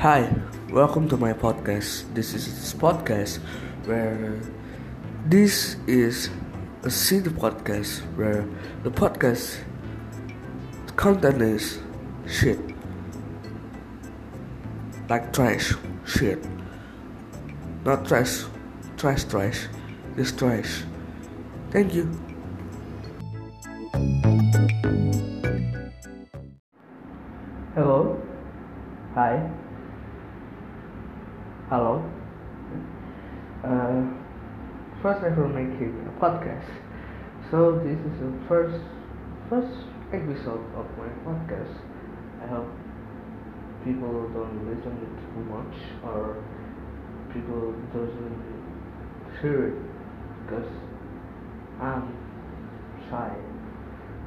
Hi, welcome to my podcast. This is this podcast where this is a city podcast where the podcast content is shit. Like trash, shit. Not trash, trash, trash. Just trash. Thank you. Podcast. So this is the first first episode of my podcast. I hope people don't listen it too much or people doesn't hear it because I'm shy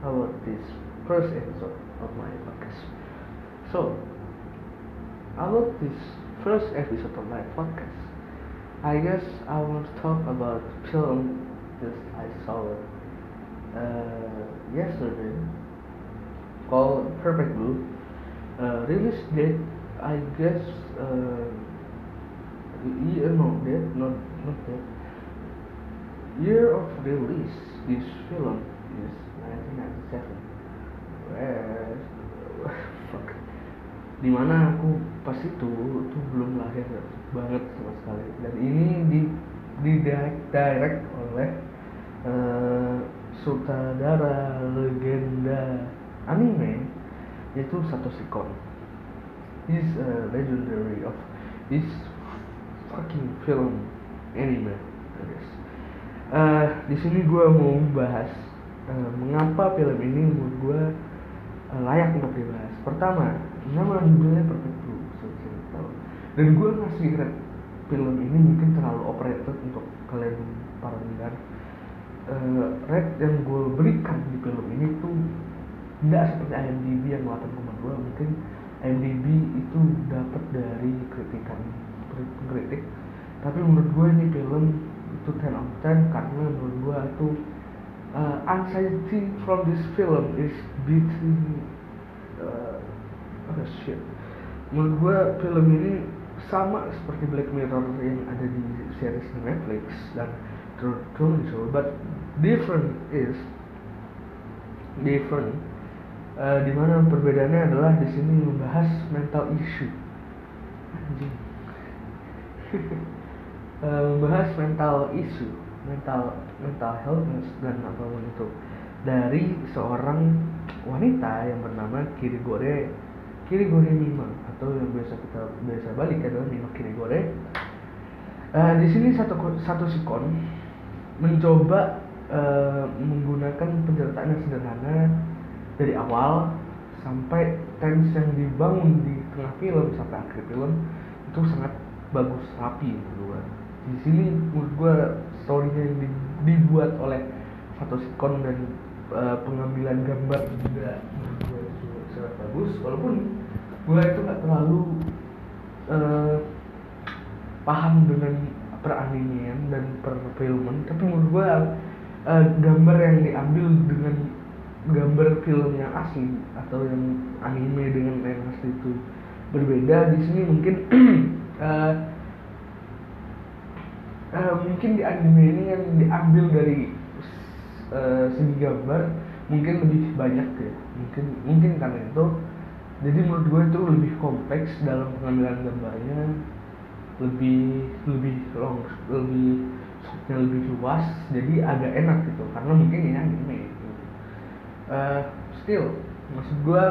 about this first episode of my podcast. So about this first episode of my podcast, I guess I want to talk about film that I saw it uh, yesterday called Perfect Blue. Uh, release date, I guess, uh, year no date, not not date. Year of release this film is 1997. Where fuck di mana aku pas itu tuh belum lahir banget sama sekali dan ini di di direct oleh uh, sutradara legenda anime yaitu Satoshi Kon. He's a legendary of this fucking film anime guess. Uh, di sini gue mau bahas uh, mengapa film ini menurut gue uh, layak untuk dibahas. Pertama nama judulnya Perfect Blue dan gue ngasih red film ini mungkin terlalu operated untuk kalian para pendengar uh, red yang gue berikan di film ini tuh tidak seperti IMDb yang 8,2 mungkin IMDb itu dapat dari kritikan kritik. Tapi menurut gue ini film itu 10 out of 10 karena menurut gue itu uh, anxiety from this film is between uh, oh shit. Menurut gue film ini sama seperti Black Mirror yang ada di series Netflix dan Truman Show but different is different uh, di mana perbedaannya adalah di sini membahas mental issue. Uh, membahas mental issue mental mental health dan apa pun itu. Dari seorang wanita yang bernama Kirigore Kirigore Mima atau yang biasa kita biasa balik adalah Mima Kirigore. Uh, di sini satu satu sikon mencoba uh, menggunakan penceritaan yang sederhana dari awal sampai tense yang dibangun di tengah film sampai akhir film itu sangat bagus rapi menurut gue. Di sini menurut gue storynya yang dibuat oleh Kon dan uh, pengambilan gambar juga menurut sangat bagus walaupun gue itu gak terlalu uh, paham dengan peranimian dan perfilman tapi menurut gue uh, gambar yang diambil dengan gambar film yang asli atau yang anime dengan yang asli itu berbeda. Di sini mungkin uh, uh, mungkin di anime ini yang diambil dari uh, segi gambar mungkin lebih banyak ya. Mungkin mungkin karena itu. Jadi menurut gue itu lebih kompleks dalam pengambilan gambarnya. Lebih lebih long lebih yang lebih luas jadi agak enak gitu. Karena mungkin ini anime gitu. Uh, still maksud gue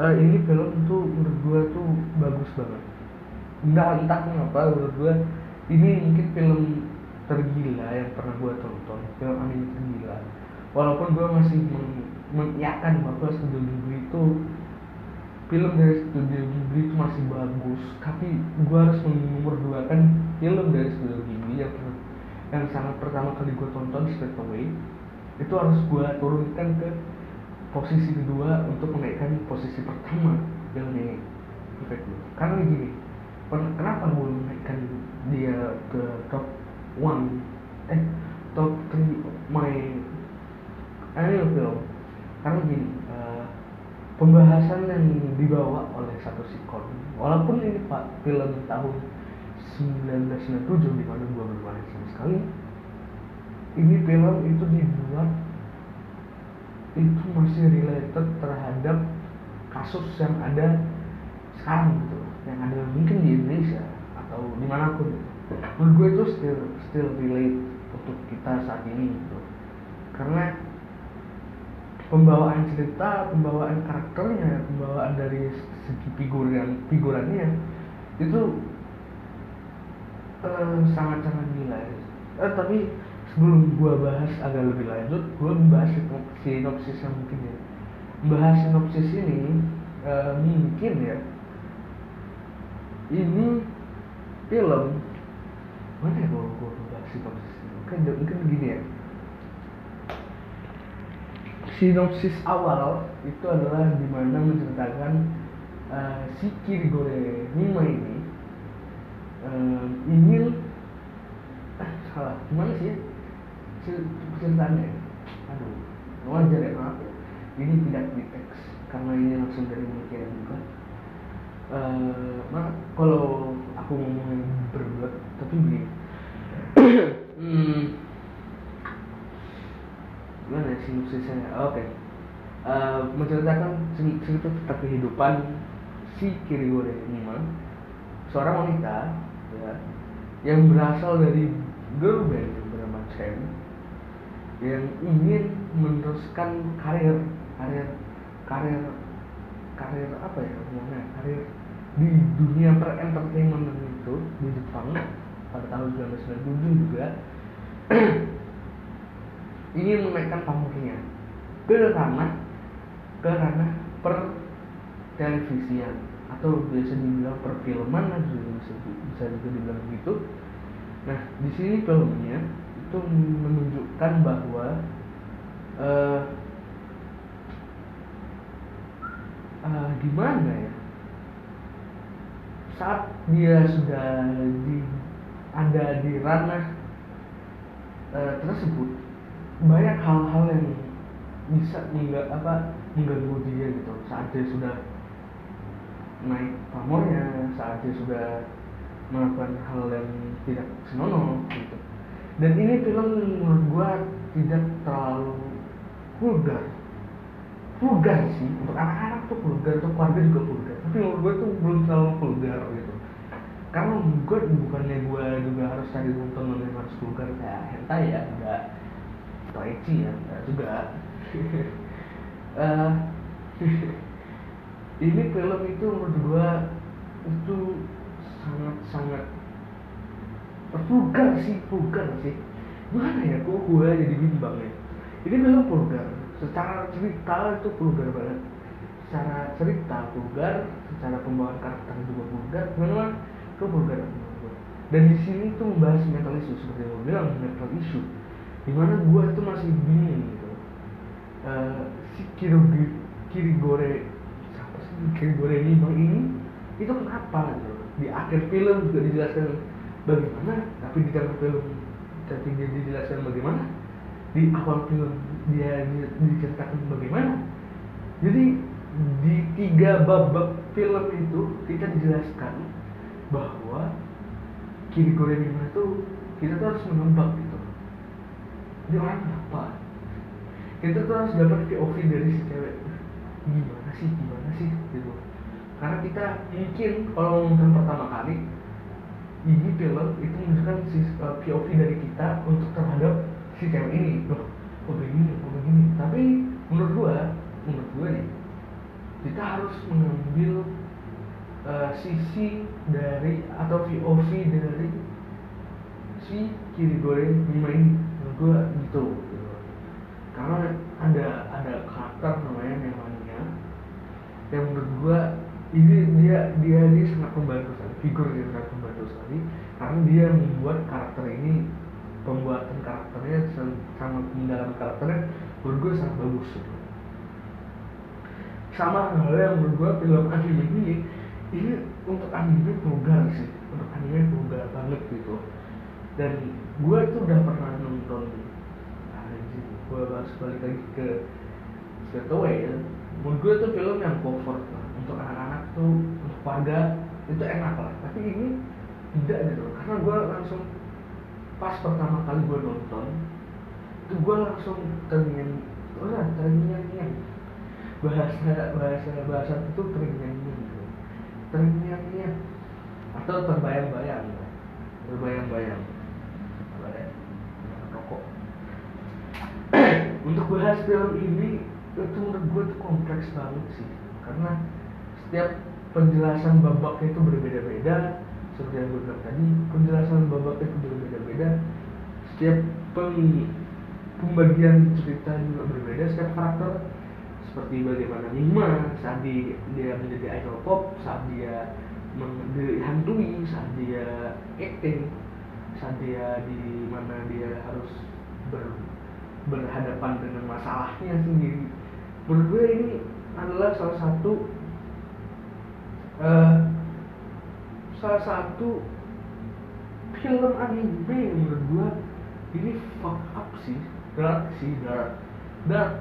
uh, ini film tuh menurut gue tuh bagus banget. Entah entah kenapa menurut gue ini mungkin film tergila yang pernah gue tonton. Film anime tergila. Walaupun gue masih mengiyakan bahwa studio Ghibli itu film dari studio Ghibli itu masih bagus. Tapi gue harus kan film dari studio Ghibli yang yang sangat pertama kali gue tonton straight away itu harus gue turunkan ke posisi kedua untuk menaikkan posisi pertama film ini karena gini kenapa gue menaikkan dia ke top one? Eh top three my anime film? Karena gini uh, pembahasan yang dibawa oleh satu sikon walaupun ini pak film tahun 1997 di mana gua belum sama sekali ini film itu dibuat itu masih related terhadap kasus yang ada sekarang gitu yang ada mungkin di Indonesia atau di mana pun gitu. menurut gue itu still still relate untuk kita saat ini gitu karena pembawaan cerita pembawaan karakternya pembawaan dari segi figuran figurannya itu eh, sangat-sangat gila ya. eh, tapi sebelum gua bahas agak lebih lanjut gua membahas sinopsis yang mungkin ya. Membahas sinopsis ini eh, mungkin ya ini film mana ya kalau gua membahas sinopsis ini. Mungkin mungkin begini ya. Sinopsis awal itu adalah di mana menceritakan uh, si Kirigore Nima ini uh, ingin ah salah. Gimana sih? Ceritanya? Aduh wajar ya maaf ya. Ini tidak di teks karena ini langsung dari pemikiran juga. Uh, nah, kalau aku ngomongin berbuat tapi begini. Hmm, gimana ya sinopsisnya? Oke. Okay. uh, menceritakan cerita tentang kehidupan si Kirigore Nima seorang wanita ya yang berasal dari girl band yang bernama Chen yang ingin meneruskan karir karir karir karir apa ya namanya karir di dunia per entertainment itu di Jepang pada tahun 1997 juga ingin menaikkan pamornya ke ranah ke ranah per televisian atau biasa dibilang perfilman lah bisa, bisa juga dibilang begitu nah di sini filmnya itu menunjukkan bahwa uh, uh, gimana ya? Saat dia sudah di ada di ranah uh, tersebut banyak hal-hal yang bisa menggak apa mengganggu dia gitu. Saat dia sudah naik pamornya saat dia sudah melakukan hal yang tidak senonoh gitu. Dan ini film menurut gua tidak terlalu vulgar. Vulgar sih untuk anak-anak tuh vulgar untuk keluarga juga vulgar. Tapi menurut gua tuh belum terlalu vulgar gitu. Karena gue bukannya gue juga harus cari tontonan yang harus vulgar kayak hentai ya enggak. Atau ecchi ya enggak juga. Uh, ini film itu menurut gue itu sangat sangat vulgar sih vulgar sih. Mana ya kok gue jadi bimbang ya? Ini film vulgar. Secara cerita itu vulgar banget. Secara cerita vulgar secara pembawaan karakter juga vulgar memang itu vulgar dan di sini tuh membahas mental issue seperti yang gue bilang mental issue. Di mana gue itu masih bingung gitu. Uh, si Kirigore sih Kirigore ini itu kenapa gitu? Di akhir film juga dijelaskan bagaimana tapi di dalam film tapi dia dijelaskan bagaimana di awal film dia diceritakan bagaimana. Jadi di tiga babak film itu kita dijelaskan bahwa kiri goreng itu kita tuh harus menembak gitu. Dia orang kenapa kita tuh harus dapat POV dari si cewek. Gimana sih gimana sih? Gitu. Karena kita mungkin kalau nonton pertama kali ini film itu menunjukkan si uh, POV dari kita untuk terhadap si cewek ini. Loh oh begini? Oh begini? Tapi menurut gua menurut gua nih kita harus mengambil uh, sisi dari atau VOV dari si kiri goreng ini menurut gua gitu, karena ada ada karakter gua ini dia dia ini sangat membantu sekali figur dia sangat membantu sekali karena dia membuat karakter ini pembuatan karakternya sama mendalam karakternya menurut gue sangat bagus. Gitu. sama halnya yang menurut gue film anime ini ini untuk anime vulgar sih untuk anime vulgar banget gitu. Dan gue tuh udah pernah nonton anjing gue harus balik lagi ke Away ya. Menurut gue itu film yang comfort lah untuk anak-anak tuh untuk keluarga itu enak lah. Tapi ini tidak gitu. Karena gue langsung pas pertama kali gue nonton itu gue langsung terngiang udah terngiang bahasa bahasa bahasa itu terngiang gitu. Terngiang atau terbayang-bayang terbayang-bayang. Apa ya? Rokok. Untuk bahas film ini itu menurut gue tuh kompleks banget sih. Karena setiap penjelasan babaknya itu berbeda-beda seperti yang gue bilang tadi penjelasan babaknya itu berbeda-beda setiap peng, pembagian cerita juga berbeda setiap karakter seperti bagaimana Mima saat di, dia menjadi idol pop saat dia dihantui saat dia acting saat dia di mana dia harus ber, berhadapan dengan masalahnya sendiri. Menurut gue ini adalah salah satu uh, salah satu film anime yang menurut ini fuck up sih. Dark sih dark. Dark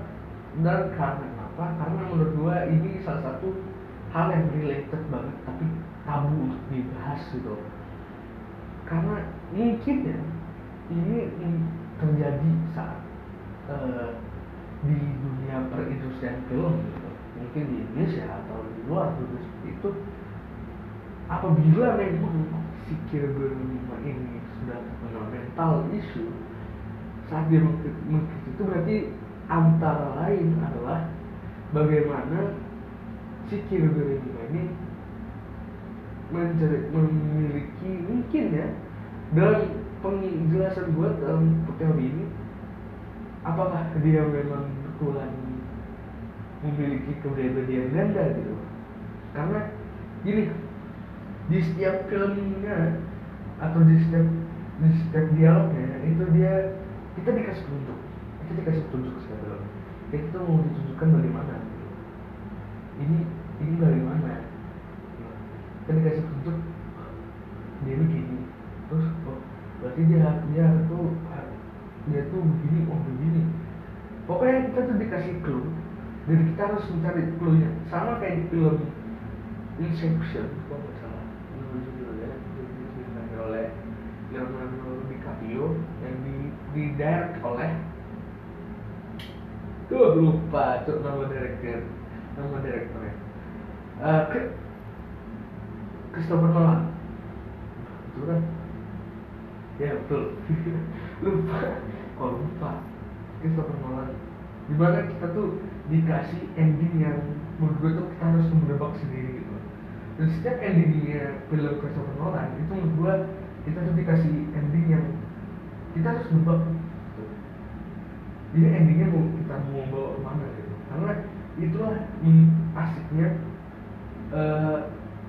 dark karena apa? Karena menurut gue ini salah satu hal yang related banget tapi tabu untuk dibahas gitu. Karena mungkin ya ini terjadi saat uh, di dunia perindustrian film gitu. Mungkin di Indonesia atau di luar gitu. Seperti itu apabila memang si berlima ini sudah terkena mental isu saat dia mengkritik itu berarti antara lain adalah bagaimana si berlima ini mencari, memiliki mungkin ya dalam penjelasan gue dalam teori ini apakah dia memang Tuhan memiliki kepribadian ganda gitu karena gini di setiap filmnya atau di setiap di setiap dialognya itu dia kita dikasih petunjuk. Kita dikasih petunjuk film kita mau ditunjukkan bagaimana? Gitu. ini ini bagaimana? Kita dikasih petunjuk dia ini gini terus oh berarti dia dia tuh dia tuh begini oh begini. Pokoknya kita tuh dikasih clue. Dan kita harus mencari clue nya sama kayak di film Inception. Nggak salah. Judulnya dimainkan oleh Leonardo DiCaprio yang di di direct oleh tuh lupa tuh nama director nama direkturnya uh, Christopher Nolan. Betul kan? Ya betul. Lupa. Kok lupa? Christopher Nolan di mana kita tuh dikasih ending yang menurut gue tuh kita harus menebak sendiri gitu. Dan setiap endingnya film Christopher Nolan itu menurut gue kita tuh dikasih ending yang kita harus nebak gitu. jadi endingnya mau kita mau bawa ke mana gitu. Karena itulah asiknya uh,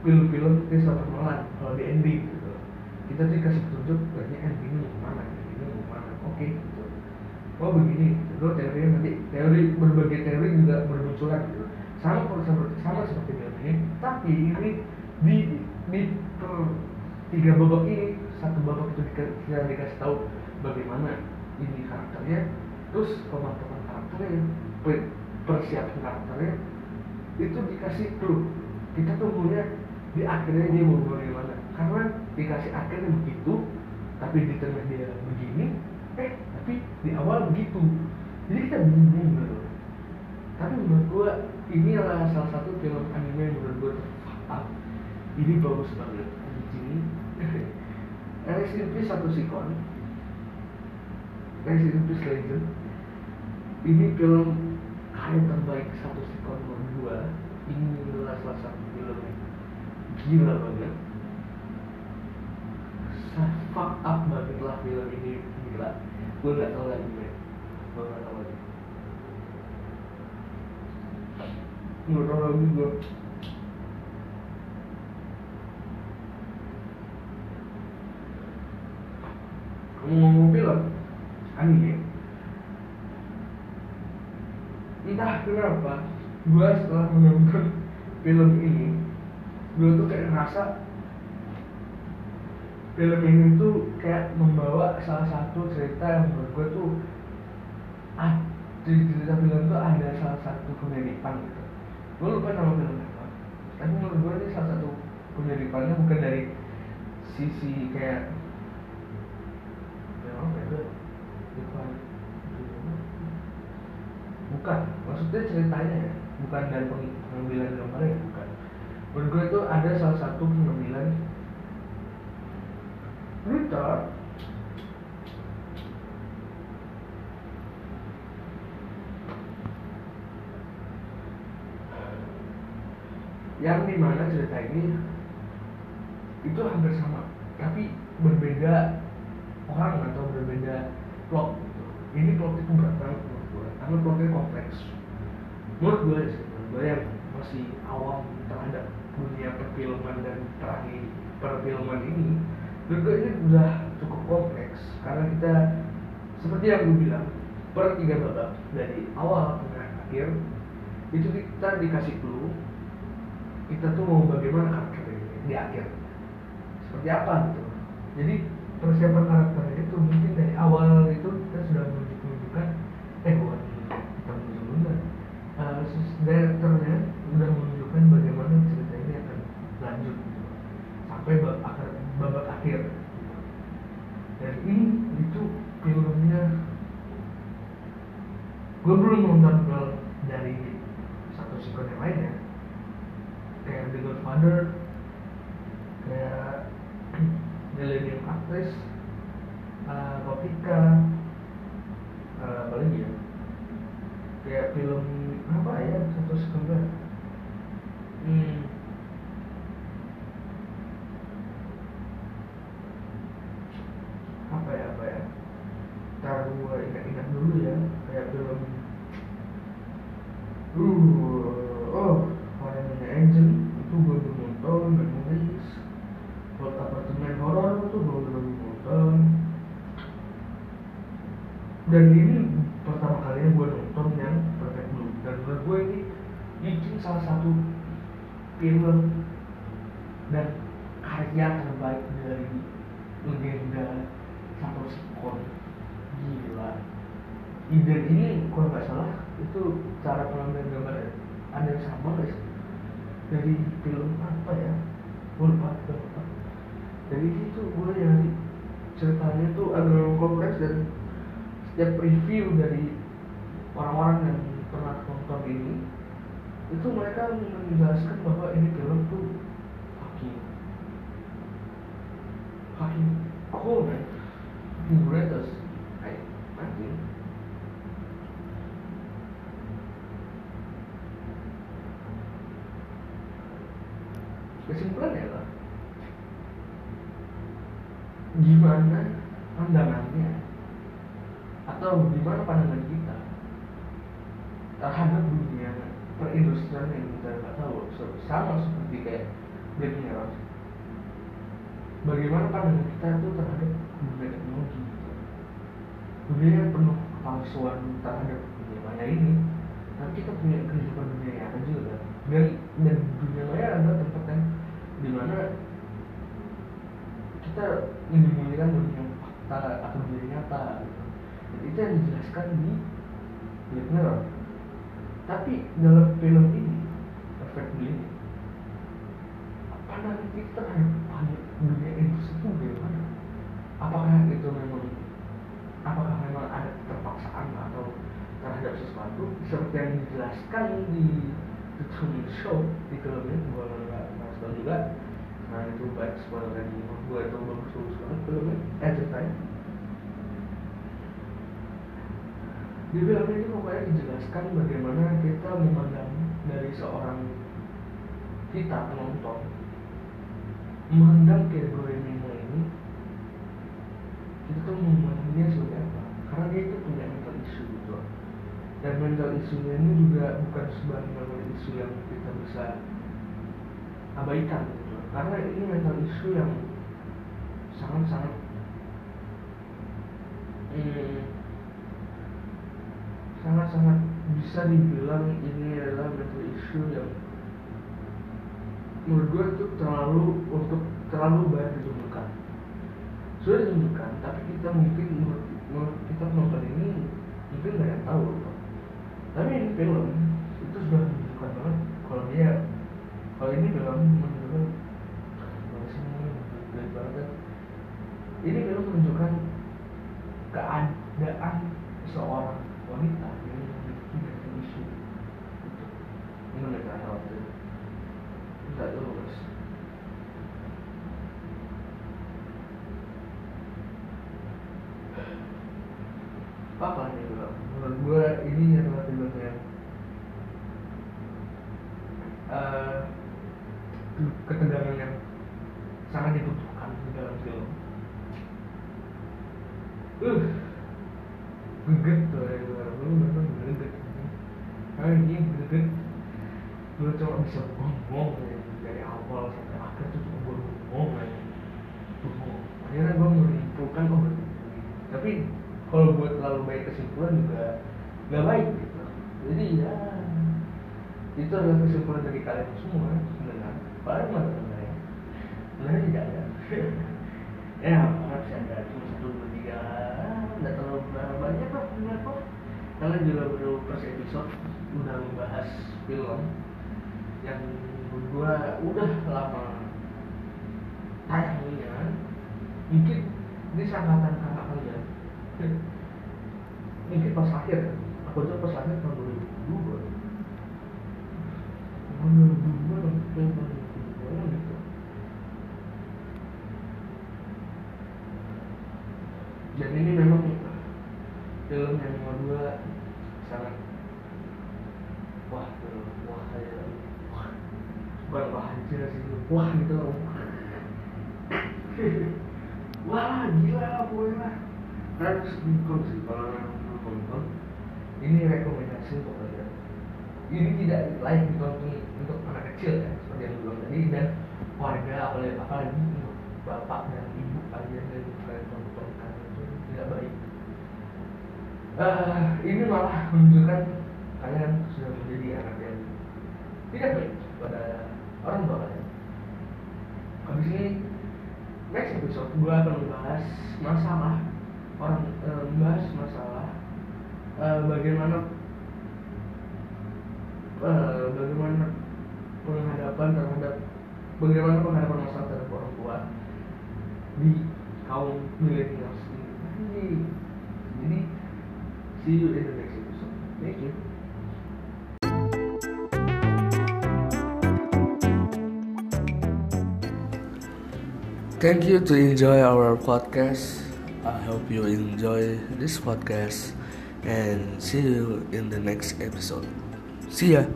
film-film Christopher Nolan kalau di ending gitu. Kita tuh dikasih petunjuk berarti endingnya mau ke mana? Endingnya mau ke mana? Oke okay, oh begini. Itu teori nanti teori berbagai teori juga bermunculan gitu. Sama sama, seperti ini tapi ini di di per tiga babak ini satu babak itu kita dikasih tahu bagaimana ini karakternya. Terus pemantauan karakternya persiapan karakternya itu dikasih clue. Kita tunggunya di akhirnya dia mau bagaimana. Karena dikasih akhirnya begitu tapi di tengah dia begini eh tapi di awal begitu. Jadi kita bingung gitu. Tapi menurut ini adalah salah satu film anime yang menurut gua fakta ini bagus banget anjing. Rest in Peace satu sikon. Rest in Peace Legend. Ini film karya terbaik satu sikon menurut gua. Ini adalah salah satu film yang gila banget. Fuck up banget lah film ini gila gue gak tau lagi gue gue gak tau lagi. Gue tau lagi gue ngomong film anime entah kenapa gue setelah menonton film ini gue tuh kayak ngerasa film ini tuh kayak membawa salah satu cerita yang menurut gue tuh ah di cerita film tuh ada salah satu kemiripan gitu. Gue lupa nama filmnya apa. Tapi menurut gue ini salah satu kemiripannya bukan dari sisi kayak ya apa ya bukan. Bukan. Maksudnya ceritanya ya bukan dari pengambilan gambarnya ya bukan. Menurut gue itu ada salah satu pengambilan Richard yang di mana cerita ini itu hampir sama tapi berbeda orang atau berbeda plot gitu. ini plot itu berat banget menurut gue karena plotnya kompleks menurut gue sih menurut gue yang masih awam terhadap dunia perfilman dan terakhir perfilman ini gue ini udah cukup kompleks karena kita seperti yang gue bilang per tiga babak dari awal tengah akhir itu kita dikasih clue kita tuh mau bagaimana karakter ini di akhir. Seperti apa gitu. Jadi persiapan karakternya itu mungkin dari awal itu kita sudah menunjukkan eh bukan kita menunjukkan uh, directornya sudah belum nonton film dari satu sikon yang lain ya. Kayak The Godfather kayak Millennium Actress uh, Rotika uh, apa lagi ya? Kayak film apa ya satu sekolah hmm. apa ya apa ya ntar gue ingat-ingat dulu ya kayak film uh oh Foreigner Angel itu gue belum nonton Memories buat apartemen horor itu belum belum nonton dan ini pertama kalinya gue nonton yang Perfect Blue dan menurut gue ini salah satu film dan karya terbaik dari legenda satu sikon gila. Ide ini kalau nggak salah itu cara pengambilan gambar ada yang sama guys dari film apa ya? Gue lupa lupa. Dari situ gue nyari ceritanya tuh agak kompleks dan setiap review dari orang-orang yang pernah nonton ini itu mereka menjelaskan bahwa ini film tuh fucking fucking cool man. Fucking great as I imagine. Kesimpulannya adalah gimana pandangannya? Atau gimana pandangan kita terhadap dunia perindustrian yang kita nggak tahu sama seperti kayak Black Mirror bagaimana pandangan kita itu terhadap dunia teknologi gitu. dunia yang penuh kepalsuan terhadap dunia maya ini tapi kita punya kehidupan dunia nyata juga dan dan dunia maya adalah tempat yang di mana kita menyembunyikan dunia fakta atau dunia nyata gitu. dan itu yang dijelaskan di Black Mirror tapi dalam film ini Blue ini pandangan kita terhadap dunia industri itu bagaimana? Apakah itu memang apakah memang ada keterpaksaan atau terhadap sesuatu? Seperti yang dijelaskan di The Truman Show di film ini gue nggak nonton juga. Nah itu baik spoiler lagi. Gue itu bagus bagus banget filmnya. Entertain di film ini pokoknya dijelaskan bagaimana kita memandang dari seorang kita penonton. Memandang kayak Mimo ini kita tuh memandang dia sebagai apa? Karena dia itu punya mental issue gitu. Dan mental isunya ini juga bukan sebagai mental isu yang kita bisa abaikan gitu. Karena ini mental issue yang sangat-sangat hmm, sangat-sangat bisa dibilang ini adalah mental issue yang menurut gue itu terlalu untuk terlalu banyak ditunjukkan sudah ditunjukkan tapi kita mungkin menurut, kita penonton ini mungkin nggak yang tahu gitu. tapi ini film itu sudah menunjukkan banget kalau dong menunjukkan banget ini film menunjukkan keadaan seorang Obrigado, Lucas. Ngomong. Dari awal sampai akhir tuh cuma gue aja akhirnya gue menyimpulkan oh tapi kalau buat terlalu baik kesimpulan juga nggak baik gitu. Jadi ya itu adalah kesimpulan dari kalian semua sebenarnya. Paling mana sebenarnya. Sebenarnya tidak ada. Ya harus ada cuma satu dua tiga. Nggak terlalu banyak lah benar kok. Kalian juga baru first episode udah membahas film yang gua udah lama tayangnya mungkin ini sangkatan kakak kalian. Mungkin pas akhir aku aja pas akhir tahun 2002 tahun 2002 tahun 2002 gitu. Dan ini memang film yang nomor dua sangat wah wah kayak wah bukan wah sih wah gitu loh. Wah gila pokoknya. Harus nonton sih kalau nonton ini rekomendasi untuk kalian ini tidak layak ditonton untuk anak kecil ya seperti yang bilang tadi dan warga apalagi apalagi untuk bapak dan ibu kalian dan kalian tonton karena itu tidak baik. Uh, ini malah menunjukkan kalian sudah menjadi anak yang tidak baik pada orang kalian habis ini next episode gue akan membahas masalah. Orang uh, membahas masalah uh, bagaimana uh, bagaimana penghadapan terhadap bagaimana penghadapan masalah terhadap orang tua di kaum milenial ini jadi see you in the next episode. Thank you Thank you to enjoy our podcast. I hope you enjoy this podcast and see you in the next episode. See ya.